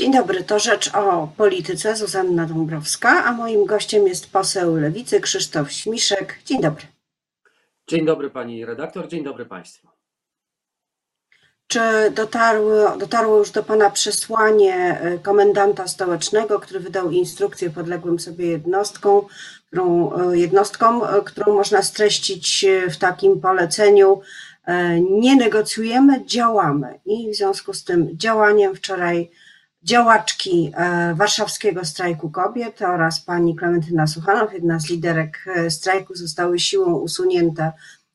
Dzień dobry, to rzecz o polityce Zuzanna Dąbrowska, a moim gościem jest poseł Lewicy Krzysztof Śmiszek. Dzień dobry. Dzień dobry pani redaktor, dzień dobry państwu. Czy dotarło, dotarło już do pana przesłanie y, komendanta stołecznego, który wydał instrukcję podległym sobie jednostkom, którą, y, jednostkom, y, którą można streścić w takim poleceniu nie negocjujemy, działamy. I w związku z tym działaniem wczoraj działaczki warszawskiego strajku kobiet oraz pani Klementyna Suchanow, jedna z liderek strajku, zostały siłą usunięte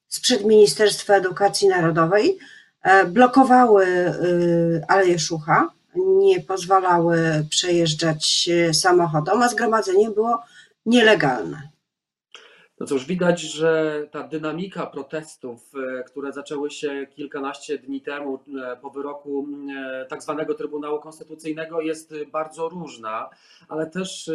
sprzed Ministerstwa Edukacji Narodowej. E, blokowały Aleję Szucha, nie pozwalały przejeżdżać e, samochodom, a zgromadzenie było nielegalne. No cóż, widać, że ta dynamika protestów, e, które zaczęły się kilkanaście dni temu po wyroku tak zwanego Trybunału Konstytucyjnego jest bardzo różna, ale też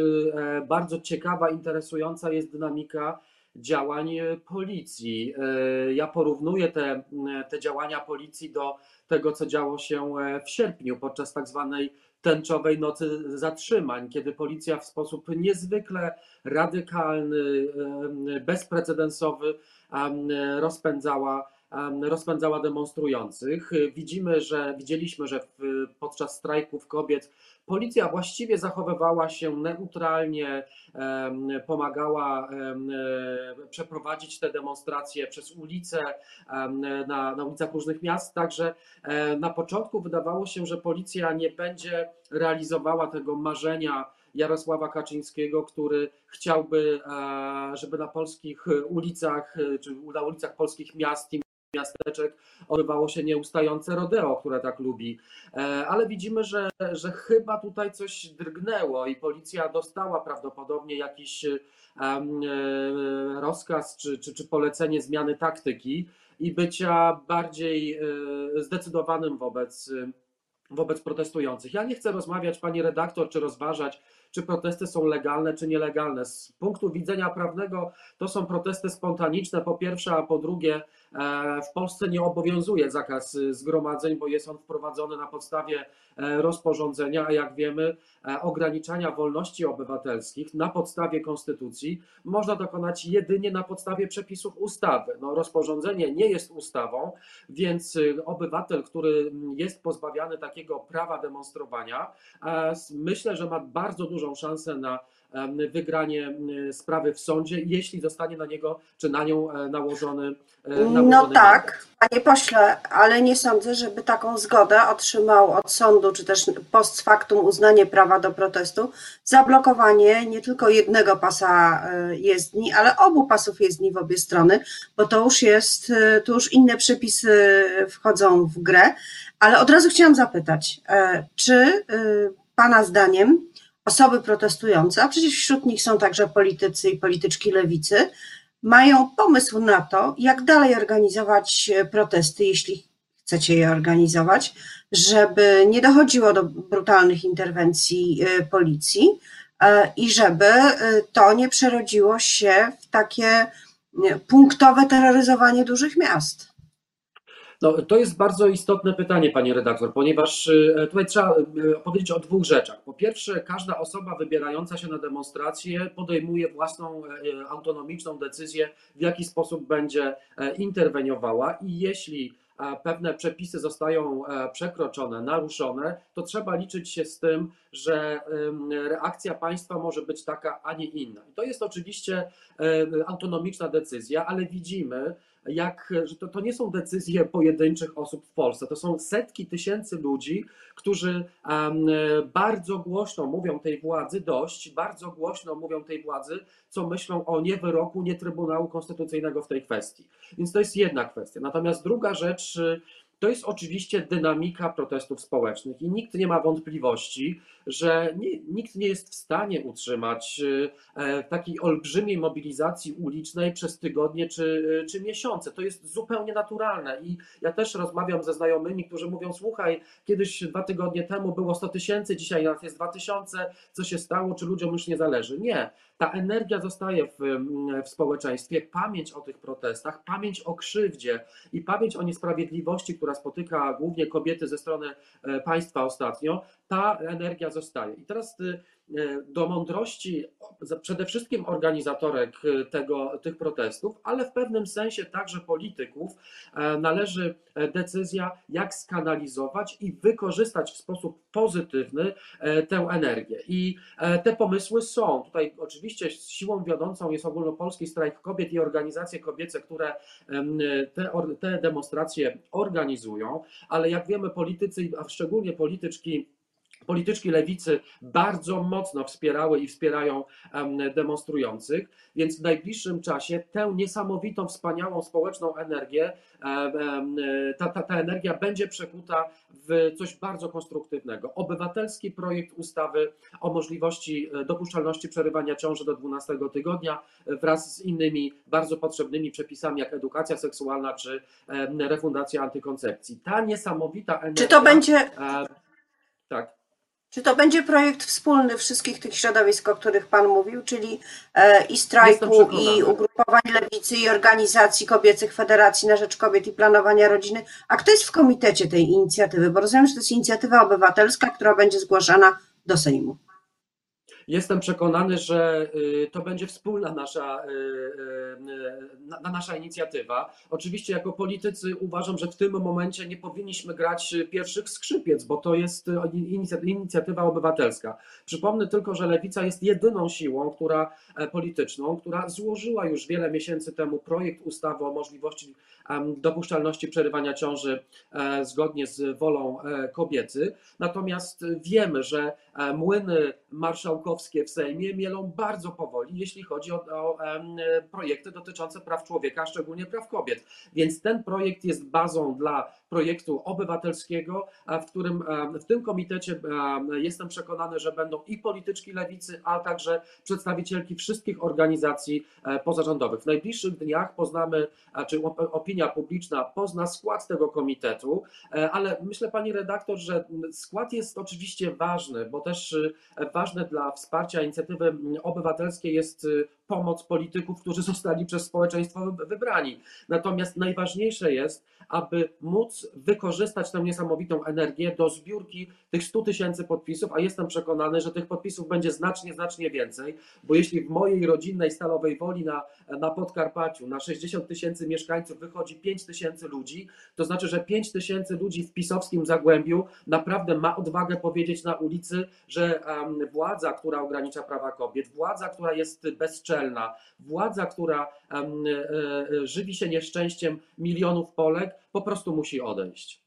bardzo ciekawa, interesująca jest dynamika działań policji. E, ja porównuję te, te działania policji do tego, co działo się e, w sierpniu podczas tak zwanej tęczowej nocy zatrzymań, kiedy policja w sposób niezwykle radykalny, bezprecedensowy rozpędzała rozpędzała demonstrujących. Widzimy, że widzieliśmy, że podczas strajków kobiet policja właściwie zachowywała się neutralnie, pomagała przeprowadzić te demonstracje przez ulice, na, na ulicach różnych miast. Także na początku wydawało się, że policja nie będzie realizowała tego marzenia Jarosława Kaczyńskiego, który chciałby, żeby na polskich ulicach, czy na ulicach polskich miast miasteczek odbywało się nieustające rodeo, które tak lubi. E, ale widzimy, że, że chyba tutaj coś drgnęło i policja dostała prawdopodobnie jakiś e, rozkaz czy, czy, czy polecenie zmiany taktyki i bycia bardziej e, zdecydowanym wobec wobec protestujących. Ja nie chcę rozmawiać, pani redaktor, czy rozważać, czy protesty są legalne, czy nielegalne. Z punktu widzenia prawnego to są protesty spontaniczne, po pierwsze, a po drugie, w Polsce nie obowiązuje zakaz zgromadzeń, bo jest on wprowadzony na podstawie e, rozporządzenia, a jak wiemy, e, ograniczania wolności obywatelskich na podstawie konstytucji można dokonać jedynie na podstawie przepisów ustawy. No, rozporządzenie nie jest ustawą, więc obywatel, który jest pozbawiany takiego prawa demonstrowania, myślę, że ma bardzo dużą szansę na wygranie sprawy w sądzie, jeśli zostanie na niego czy na nią e, nałożony. E, nałożony no tak, mandat. panie pośle, ale nie sądzę, żeby taką zgodę otrzymał od sądu, czy też post factum uznanie prawa do protestu, zablokowanie nie tylko jednego pasa e, jezdni, ale obu pasów jezdni w obie strony, bo to już jest, tu już inne przepisy wchodzą w grę. Ale od razu chciałam zapytać, czy Pana zdaniem osoby protestujące, a przecież wśród nich są także politycy i polityczki lewicy, mają pomysł na to, jak dalej organizować protesty, jeśli chcecie je organizować, żeby nie dochodziło do brutalnych interwencji y, policji y, i żeby to nie przerodziło się w takie punktowe terroryzowanie dużych miast. No, to jest bardzo istotne pytanie, pani redaktor, ponieważ e, tutaj trzeba e, powiedzieć o dwóch rzeczach. Po pierwsze, każda osoba wybierająca się na demonstrację podejmuje własną e, autonomiczną decyzję, w jaki sposób będzie interweniowała i jeśli pewne przepisy zostają przekroczone, naruszone, to trzeba liczyć się z tym, że reakcja państwa może być taka, a nie inna. I to jest oczywiście autonomiczna decyzja, ale widzimy, jak, że to, to nie są decyzje pojedynczych osób w Polsce, to są setki tysięcy ludzi, którzy um, bardzo głośno mówią tej władzy dość, bardzo głośno mówią tej władzy, co myślą o nie wyroku, nie Trybunału Konstytucyjnego w tej kwestii. Więc to jest jedna kwestia. Natomiast druga rzecz, to jest oczywiście dynamika protestów społecznych i nikt nie ma wątpliwości, że nie, nikt nie jest w stanie utrzymać e, takiej olbrzymiej mobilizacji ulicznej przez tygodnie czy, czy miesiące. To jest zupełnie naturalne i ja też rozmawiam ze znajomymi, którzy mówią: Słuchaj, kiedyś dwa tygodnie temu było 100 tysięcy, dzisiaj nas jest 2000, co się stało, czy ludziom już nie zależy? Nie. Ta energia zostaje w, w społeczeństwie, pamięć o tych protestach, pamięć o krzywdzie i pamięć o niesprawiedliwości, która spotyka głównie kobiety ze strony e, państwa ostatnio, ta energia zostaje. I teraz do mądrości przede wszystkim organizatorek tego, tych protestów, ale w pewnym sensie także polityków należy decyzja, jak skanalizować i wykorzystać w sposób pozytywny tę energię. I te pomysły są. Tutaj oczywiście siłą wiodącą jest ogólnopolski strajk kobiet i organizacje kobiece, które te, te demonstracje organizują, ale jak wiemy, politycy, a szczególnie polityczki, polityczki lewicy bardzo mocno wspierały i wspierają demonstrujących, więc w najbliższym czasie tę niesamowitą, wspaniałą społeczną energię, ta, ta, ta energia będzie przekuta w coś bardzo konstruktywnego. Obywatelski projekt ustawy o możliwości e, dopuszczalności przerywania ciąży do 12 tygodnia wraz z innymi bardzo potrzebnymi przepisami, jak edukacja seksualna czy refundacja antykoncepcji. Ta niesamowita energia. Czy to będzie. Tak. Czy to będzie projekt wspólny wszystkich tych środowisk, o których Pan mówił, czyli e, i strajku, i ugrupowań lewicy, i organizacji kobiecych, Federacji na Rzecz Kobiet i Planowania Rodziny? A kto jest w komitecie tej inicjatywy? Bo rozumiem, że to jest inicjatywa obywatelska, która będzie zgłaszana do Sejmu. Jestem przekonany, że y, to będzie wspólna nasza, y, y, nasza inicjatywa. Oczywiście, jako politycy uważam, że w tym momencie nie powinniśmy grać pierwszych skrzypiec, bo to jest inicjatywa obywatelska. Przypomnę tylko, że Lewica jest jedyną siłą która, e, polityczną, która złożyła już wiele miesięcy temu projekt ustawy o możliwości dopuszczalności przerywania ciąży e, zgodnie z wolą e, kobiety. Natomiast wiemy, że młyny marszałkowskie w Sejmie mielą bardzo powoli, jeśli chodzi o, o projekty dotyczące praw człowieka, szczególnie praw kobiet. Więc ten projekt jest bazą dla projektu obywatelskiego, w którym w tym komitecie jestem przekonany, że będą i polityczki lewicy, a także przedstawicielki wszystkich organizacji e, pozarządowych. W najbliższych dniach poznamy, czy opinia publiczna pozna skład tego komitetu, e, ale myślę pani redaktor, że skład jest oczywiście ważny, bo też e, ważne dla wsparcia inicjatywy obywatelskiej jest pomoc polityków, którzy zostali przez społeczeństwo wybrani. Natomiast najważniejsze jest, aby móc wykorzystać tę niesamowitą energię do zbiórki tych 100 tysięcy podpisów, a jestem przekonany, że tych podpisów będzie znacznie, znacznie więcej, bo jeśli w mojej rodzinnej Stalowej Woli na, na Podkarpaciu na 60 tysięcy mieszkańców wychodzi 5 tysięcy ludzi, to znaczy, że 5 tysięcy ludzi w pisowskim Zagłębiu naprawdę ma odwagę powiedzieć na ulicy, że władza, która ogranicza prawa kobiet, władza, która jest bezczelna, władza, która um, e, żywi się nieszczęściem milionów Polek, po prostu musi odejść.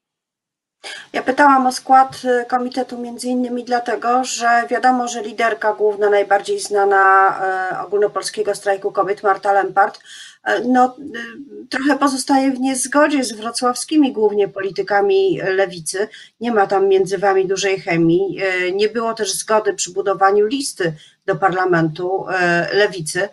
Ja pytałam o skład y, komitetu między innymi dlatego, że wiadomo, że liderka główna, najbardziej znana y, ogólnopolskiego strajku kobiet, Marta Lempart, y, no, trochę pozostaje w niezgodzie z wrocławskimi głównie politykami lewicy. Nie ma tam między wami dużej chemii. Nie było też zgody przy budowaniu listy do parlamentu lewicy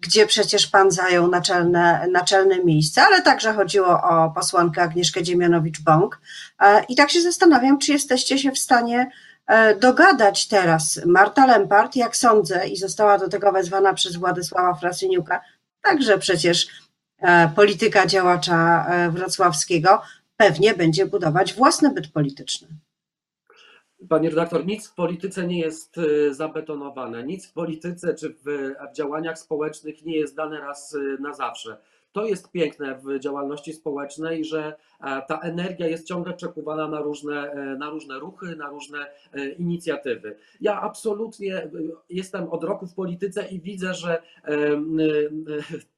gdzie przecież pan zajął naczelne, naczelne miejsce, ale także chodziło o posłankę Agnieszkę Dziemianowicz-Bąk. E, I tak się zastanawiam, czy jesteście się w stanie e, dogadać teraz. Marta Lempart, jak sądzę, i została do tego wezwana przez Władysława Frasyniuka, także przecież e, polityka działacza wrocławskiego, pewnie będzie budować własny byt polityczny. Panie redaktor, nic w polityce nie jest y, zabetonowane, nic w polityce czy w działaniach społecznych nie jest dane raz y, na zawsze. To jest piękne w działalności społecznej, że e, ta energia jest ciągle przekuwana na różne, e, na różne ruchy, na różne e, inicjatywy. Ja absolutnie jestem od roku w polityce i widzę, że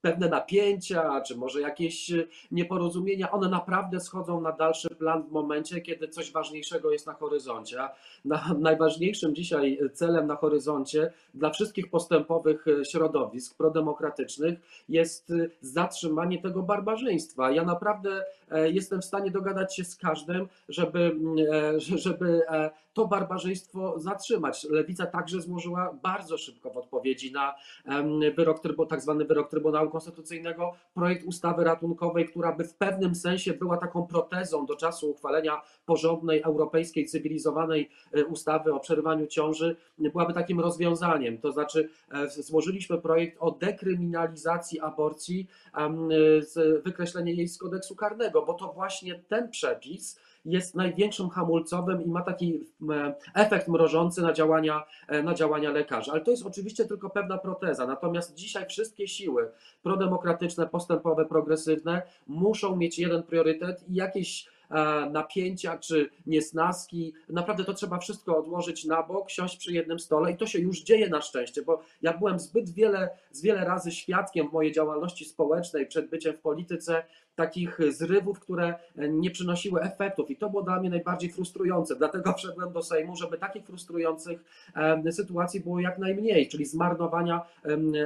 pewne napięcia, czy może jakieś nieporozumienia, one naprawdę schodzą na dalszy plan w momencie, kiedy coś ważniejszego jest na horyzoncie. A najważniejszym dzisiaj celem na horyzoncie dla wszystkich postępowych środowisk prodemokratycznych jest zatrzymanie zatrzymanie tego barbarzyństwa. Ja naprawdę e, jestem w stanie dogadać się z każdym, żeby, e, żeby e, to barbarzyństwo zatrzymać. Lewica także złożyła bardzo szybko w odpowiedzi na wyrok, tak zwany wyrok Trybunału Konstytucyjnego projekt ustawy ratunkowej, która by w pewnym sensie była taką protezą do czasu uchwalenia porządnej, europejskiej, cywilizowanej ustawy o przerywaniu ciąży, byłaby takim rozwiązaniem. To znaczy złożyliśmy projekt o dekryminalizacji aborcji wykreślenie jej z kodeksu karnego, bo to właśnie ten przepis jest największym hamulcowym i ma taki efekt mrożący na działania, e, na działania lekarzy. Ale to jest oczywiście tylko pewna proteza. Natomiast dzisiaj wszystkie siły prodemokratyczne, postępowe, progresywne muszą mieć jeden priorytet i jakieś E, napięcia czy niesnaski. Naprawdę to trzeba wszystko odłożyć na bok, siąść przy jednym stole i to się już dzieje na szczęście, bo ja byłem zbyt wiele, z wiele razy świadkiem w mojej działalności społecznej przed byciem w polityce takich zrywów, które nie przynosiły efektów i to było dla mnie najbardziej frustrujące. Dlatego wszedłem do Sejmu, żeby takich frustrujących sytuacji było jak najmniej, czyli zmarnowania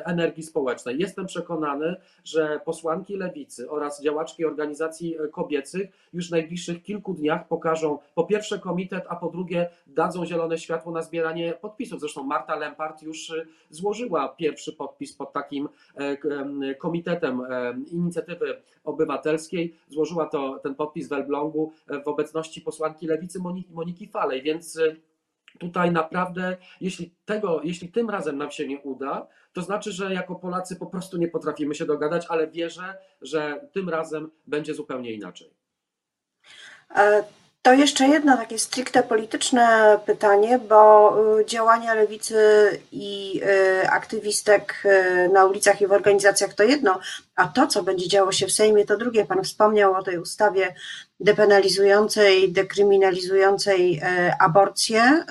energii społecznej. Jestem przekonany, że posłanki lewicy oraz działaczki organizacji kobiecych już w najbliższych kilku dniach pokażą po pierwsze komitet, a po drugie dadzą zielone światło na zbieranie podpisów. Zresztą Marta Lempart już y, złożyła pierwszy podpis pod takim e, komitetem inicjatywy obywatelskiej Obywatelskiej. Złożyła to ten podpis w Elblągu e, w obecności posłanki lewicy Moniki, Moniki Falej, więc e, tutaj naprawdę, jeśli, tego, jeśli tym razem nam się nie uda, to znaczy, że jako Polacy po prostu nie potrafimy się dogadać, ale wierzę, że tym razem będzie zupełnie inaczej. E, to jeszcze jedno takie stricte polityczne pytanie, bo y, działania lewicy i y, aktywistek y, na ulicach i w organizacjach to jedno, a to, co będzie działo się w Sejmie, to drugie. Pan wspomniał o tej ustawie depenalizującej, dekryminalizującej aborcję.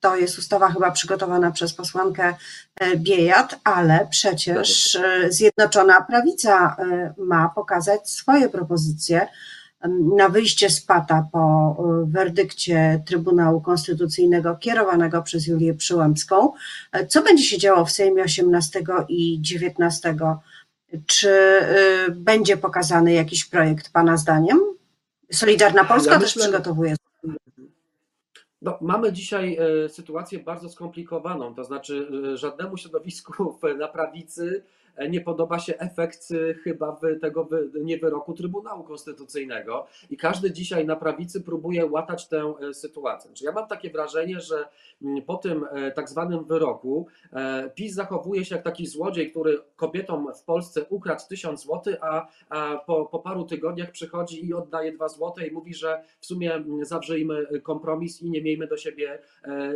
To jest ustawa chyba przygotowana przez posłankę Biejat, ale przecież Zjednoczona Prawica ma pokazać swoje propozycje na wyjście z pata po e, werdykcie Trybunału Konstytucyjnego kierowanego przez Julię Przyłębską. E, co będzie się działo w Sejmie 18 i 19? Czy e, będzie pokazany jakiś projekt Pana zdaniem? Solidarna Polska ja też myślę, przygotowuje. No, mamy dzisiaj sytuację bardzo skomplikowaną, to znaczy żadnemu środowisku na prawicy E, nie podoba się efekt e, chyba tego nie wyroku Trybunału Konstytucyjnego i każdy dzisiaj na prawicy próbuje łatać tę e, sytuację. Czy ja mam takie wrażenie, że mm, po tym tak zwanym wyroku PiS zachowuje się jak taki złodziej, który kobietom w Polsce ukradł tysiąc złotych, a, po, po paru tygodniach przychodzi i oddaje dwa złote i mówi, że w sumie mm, zawrzyjmy kompromis i nie miejmy do siebie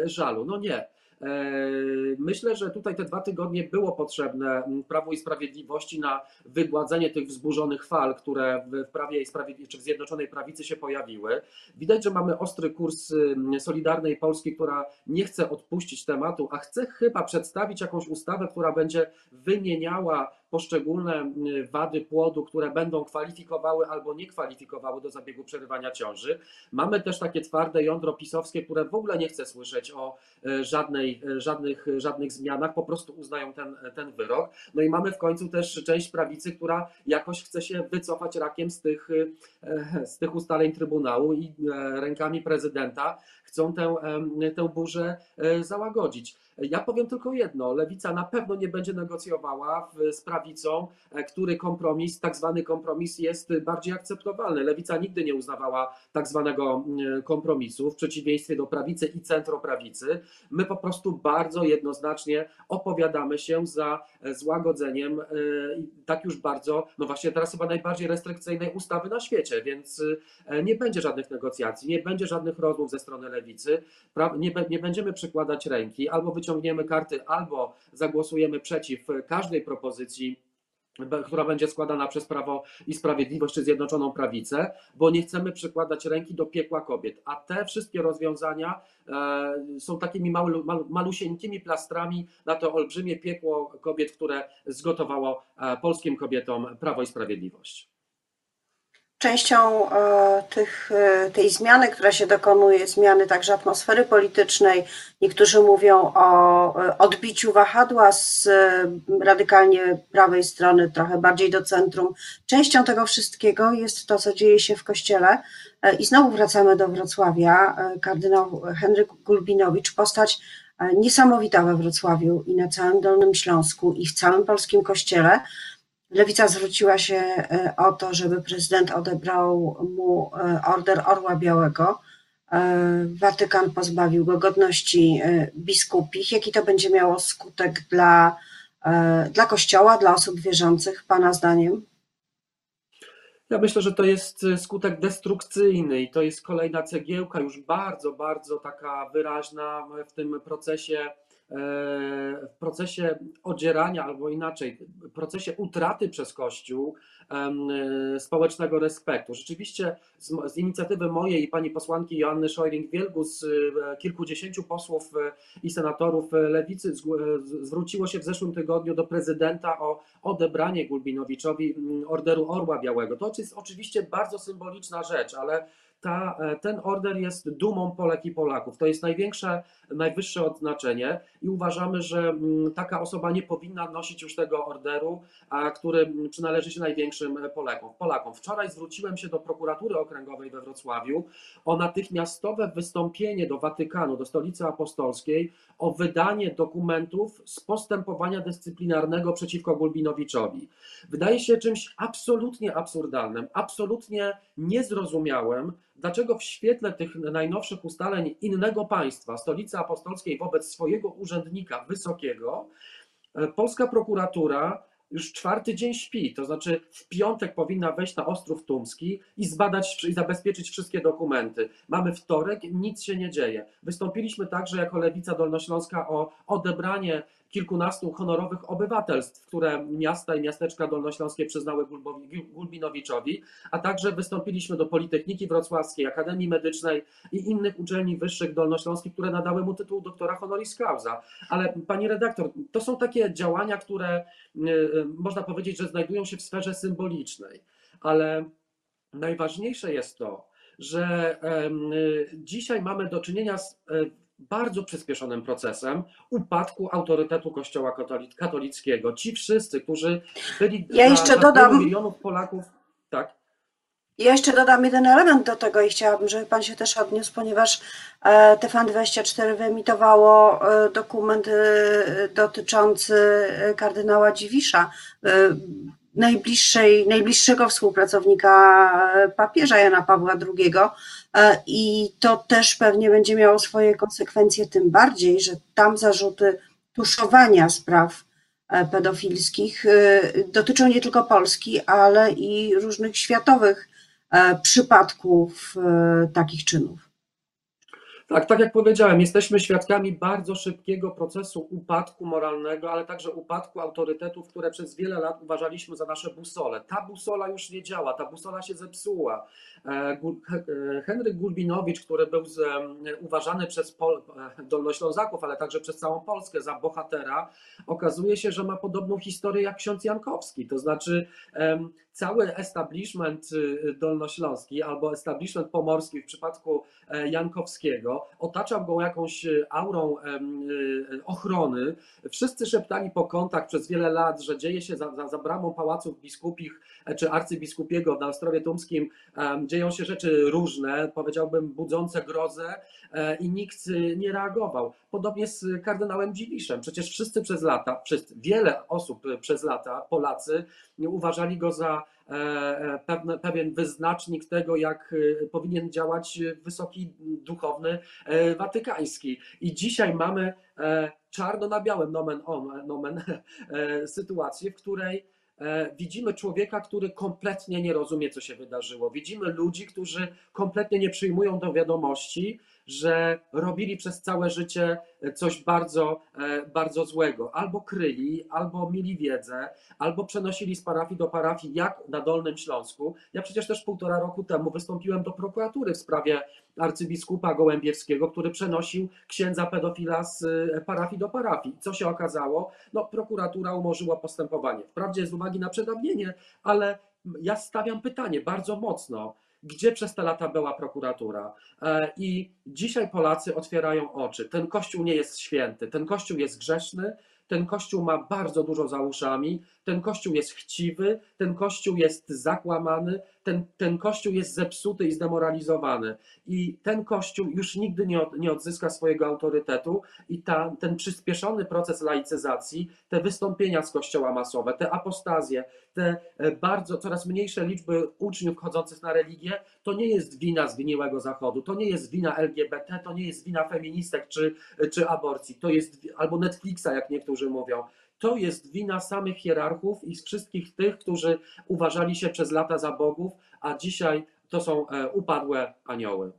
żalu. No nie. E, myślę, że tutaj te dwa tygodnie było potrzebne Prawu i Sprawiedliwości na wygładzenie tych wzburzonych fal, które w Prawie i Sprawiedliwości, czy w Zjednoczonej Prawicy się pojawiły. Widać, że mamy ostry kurs Solidarnej Polski, która nie chce odpuścić tematu, a chce chyba przedstawić jakąś ustawę, która będzie wymieniała poszczególne y, wady płodu, które będą kwalifikowały albo nie kwalifikowały do zabiegu przerywania ciąży. Mamy też takie twarde jądro pisowskie, które w ogóle nie chce słyszeć o y, żadnej, y, żadnych, żadnych zmianach, po prostu uznają ten, ten wyrok. No i mamy w końcu też część prawicy, która jakoś chce się wycofać rakiem z tych, z tych ustaleń Trybunału i rękami prezydenta chcą tę, tę burzę załagodzić. Ja powiem tylko jedno: lewica na pewno nie będzie negocjowała z prawicą, e, który kompromis, tak zwany kompromis jest bardziej akceptowalny. Lewica nigdy nie uznawała tak zwanego mm, kompromisu, w przeciwieństwie do prawicy i centroprawicy. My po prostu bardzo jednoznacznie opowiadamy się za e, złagodzeniem e, tak już bardzo, no właśnie teraz chyba najbardziej restrykcyjnej ustawy na świecie, więc nie będzie żadnych negocjacji, nie będzie żadnych rozmów ze strony lewicy, nie, nie będziemy przykładać ręki albo wyciągniemy karty albo zagłosujemy przeciw każdej propozycji która będzie składana przez Prawo i Sprawiedliwość czy Zjednoczoną Prawicę, bo nie chcemy przykładać ręki do piekła kobiet. A te wszystkie rozwiązania e, są takimi malu, malusieńkimi plastrami na to olbrzymie piekło kobiet, które zgotowało e, polskim kobietom Prawo i Sprawiedliwość. Częścią e, tych, e, tej zmiany, która się dokonuje, zmiany także atmosfery politycznej, niektórzy mówią o e, odbiciu wahadła z radykalnie prawej strony, trochę bardziej do centrum. Częścią tego wszystkiego jest to, co dzieje się w kościele. I znowu wracamy do Wrocławia. Kardynał Henryk Gulbinowicz, postać niesamowita we Wrocławiu i na całym Dolnym Śląsku i w całym polskim kościele Lewica zwróciła się e, o to, żeby prezydent odebrał mu e, order Orła Białego. E, Watykan pozbawił go godności biskupich. Jaki to będzie miało skutek dla, dla Kościoła, dla osób wierzących, Pana zdaniem? Ja myślę, że to jest skutek destrukcyjny i to jest kolejna cegiełka, już bardzo, bardzo taka wyraźna w tym procesie, w procesie odzierania, albo inaczej, w procesie utraty przez Kościół e, społecznego respektu. Rzeczywiście z, z inicjatywy mojej i pani posłanki Joanny Szojring-Wielgus, y, kilkudziesięciu posłów i senatorów lewicy z- zwróciło się w zeszłym tygodniu do prezydenta o odebranie Gulbinowiczowi mm, Orderu Orła Białego. To jest oczywiście bardzo symboliczna rzecz, ale ta, e, ten order jest dumą Polek i Polaków. To jest największe, najwyższe odznaczenie i uważamy, że mm, taka osoba nie powinna nosić już tego orderu, który mm, przynależy się największym Polakom. Polakom. Wczoraj zwróciłem się do prokuratury okręgowej we Wrocławiu o natychmiastowe wystąpienie do Watykanu, do stolicy apostolskiej o wydanie dokumentów z postępowania dyscyplinarnego przeciwko Gulbinowiczowi. Wydaje się czymś absolutnie absurdalnym, absolutnie niezrozumiałym, dlaczego w świetle tych najnowszych ustaleń innego państwa, stolicy apostolskiej wobec swojego urzędnika wysokiego, e, polska prokuratura już czwarty dzień śpi, to znaczy w piątek powinna wejść na Ostrów Tumski i zbadać i zabezpieczyć wszystkie dokumenty. Mamy wtorek, nic się nie dzieje. Wystąpiliśmy także jako Lewica Dolnośląska o odebranie kilkunastu honorowych obywatelstw, które miasta i miasteczka dolnośląskie przyznały Gulbinowiczowi, a także wystąpiliśmy do Politechniki Wrocławskiej, Akademii Medycznej i innych uczelni wyższych dolnośląskich, które nadały mu tytuł doktora honoris causa. Ale pani redaktor, to są takie działania, które y, y, można powiedzieć, że znajdują się w sferze symbolicznej, ale najważniejsze jest to, że y, dzisiaj mamy do czynienia z e, bardzo przyspieszonym procesem upadku autorytetu Kościoła katoli- katolickiego. Ci wszyscy, którzy byli Ja jeszcze dodam- milionów Polaków, tak, Ja jeszcze dodam jeden element do tego i chciałabym, żeby Pan się też odniósł, ponieważ e, TVN24 wyemitowało e, dokument e, dotyczący kardynała Dziwisza, najbliższej, najbliższego współpracownika e, papieża Jana Pawła II. E, I to też pewnie będzie miało swoje konsekwencje, tym bardziej, że tam zarzuty tuszowania spraw e, pedofilskich dotyczą nie tylko Polski, ale i różnych światowych przypadków takich czynów. Tak, tak jak powiedziałem, jesteśmy świadkami bardzo szybkiego procesu upadku moralnego, ale także upadku autorytetów, które przez wiele lat uważaliśmy za nasze busole. Ta busola już nie działa, ta busola się zepsuła. E, e, Henryk Gulbinowicz, który był em, uważany przez Pol, e, Dolnoślązaków, ale także przez całą Polskę za bohatera, okazuje się, że ma podobną historię jak ksiądz Jankowski. To znaczy cały establishment y, dolnośląski albo establishment pomorski w przypadku e, Jankowskiego otaczał go jakąś e, aurą y, ochrony. Wszyscy szeptali po kątach przez wiele lat, że dzieje się za, za, za bramą pałaców biskupich e, czy arcybiskupiego na Ostrowie Tumskim. Dzieją się rzeczy różne, powiedziałbym budzące grozę e, i nikt y, nie reagował. Podobnie z kardynałem Dziwiszem. Przecież wszyscy przez lata, wszyscy, wiele osób y, przez lata, Polacy, uważali go za pewne, pewien wyznacznik tego, jak e, powinien działać e, wysoki duchowny e, watykański. I dzisiaj mamy e, czarno na białym nomen, omen, nomen e, sytuację, w której e, widzimy człowieka, który kompletnie nie rozumie, co się wydarzyło. Widzimy ludzi, którzy kompletnie nie przyjmują do wiadomości, że robili przez całe życie coś bardzo, e, bardzo złego. Albo kryli, albo mieli wiedzę, albo przenosili z parafii do parafii, jak na Dolnym Śląsku. Ja przecież też półtora roku temu wystąpiłem do prokuratury w sprawie arcybiskupa Gołębiewskiego, który przenosił księdza pedofila z e, parafii do parafii. Co się okazało? No, prokuratura umorzyła postępowanie. Wprawdzie z uwagi na przedawnienie, ale ja stawiam pytanie bardzo mocno. Gdzie przez te lata była prokuratura? E, I dzisiaj Polacy otwierają oczy. Ten kościół nie jest święty, ten kościół jest grzeszny, ten kościół ma bardzo dużo za uszami, ten kościół jest chciwy, ten kościół jest zakłamany, ten, ten kościół jest zepsuty i zdemoralizowany. I ten kościół już nigdy nie, od, nie odzyska swojego autorytetu, i ta, ten przyspieszony proces laicyzacji, te wystąpienia z kościoła masowe, te apostazje, te e, bardzo coraz mniejsze liczby uczniów chodzących na religię, to nie jest wina zgniłego Zachodu, to nie jest wina LGBT, to nie jest wina feministek czy, czy aborcji, to jest albo Netflixa, jak niektórzy mówią. To jest wina samych hierarchów i z wszystkich tych, którzy uważali się przez lata za bogów, a dzisiaj to są e, upadłe anioły.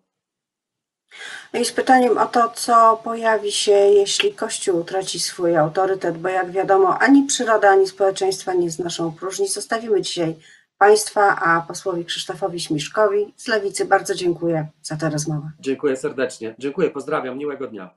No i z pytaniem o to, co pojawi się, jeśli Kościół utraci swój autorytet, bo jak wiadomo, ani przyroda, ani społeczeństwa nie znoszą próżni. Zostawimy dzisiaj Państwa, a posłowi Krzysztofowi Śmiszkowi z Lewicy bardzo dziękuję za tę rozmowę. Dziękuję serdecznie. Dziękuję, pozdrawiam, miłego dnia.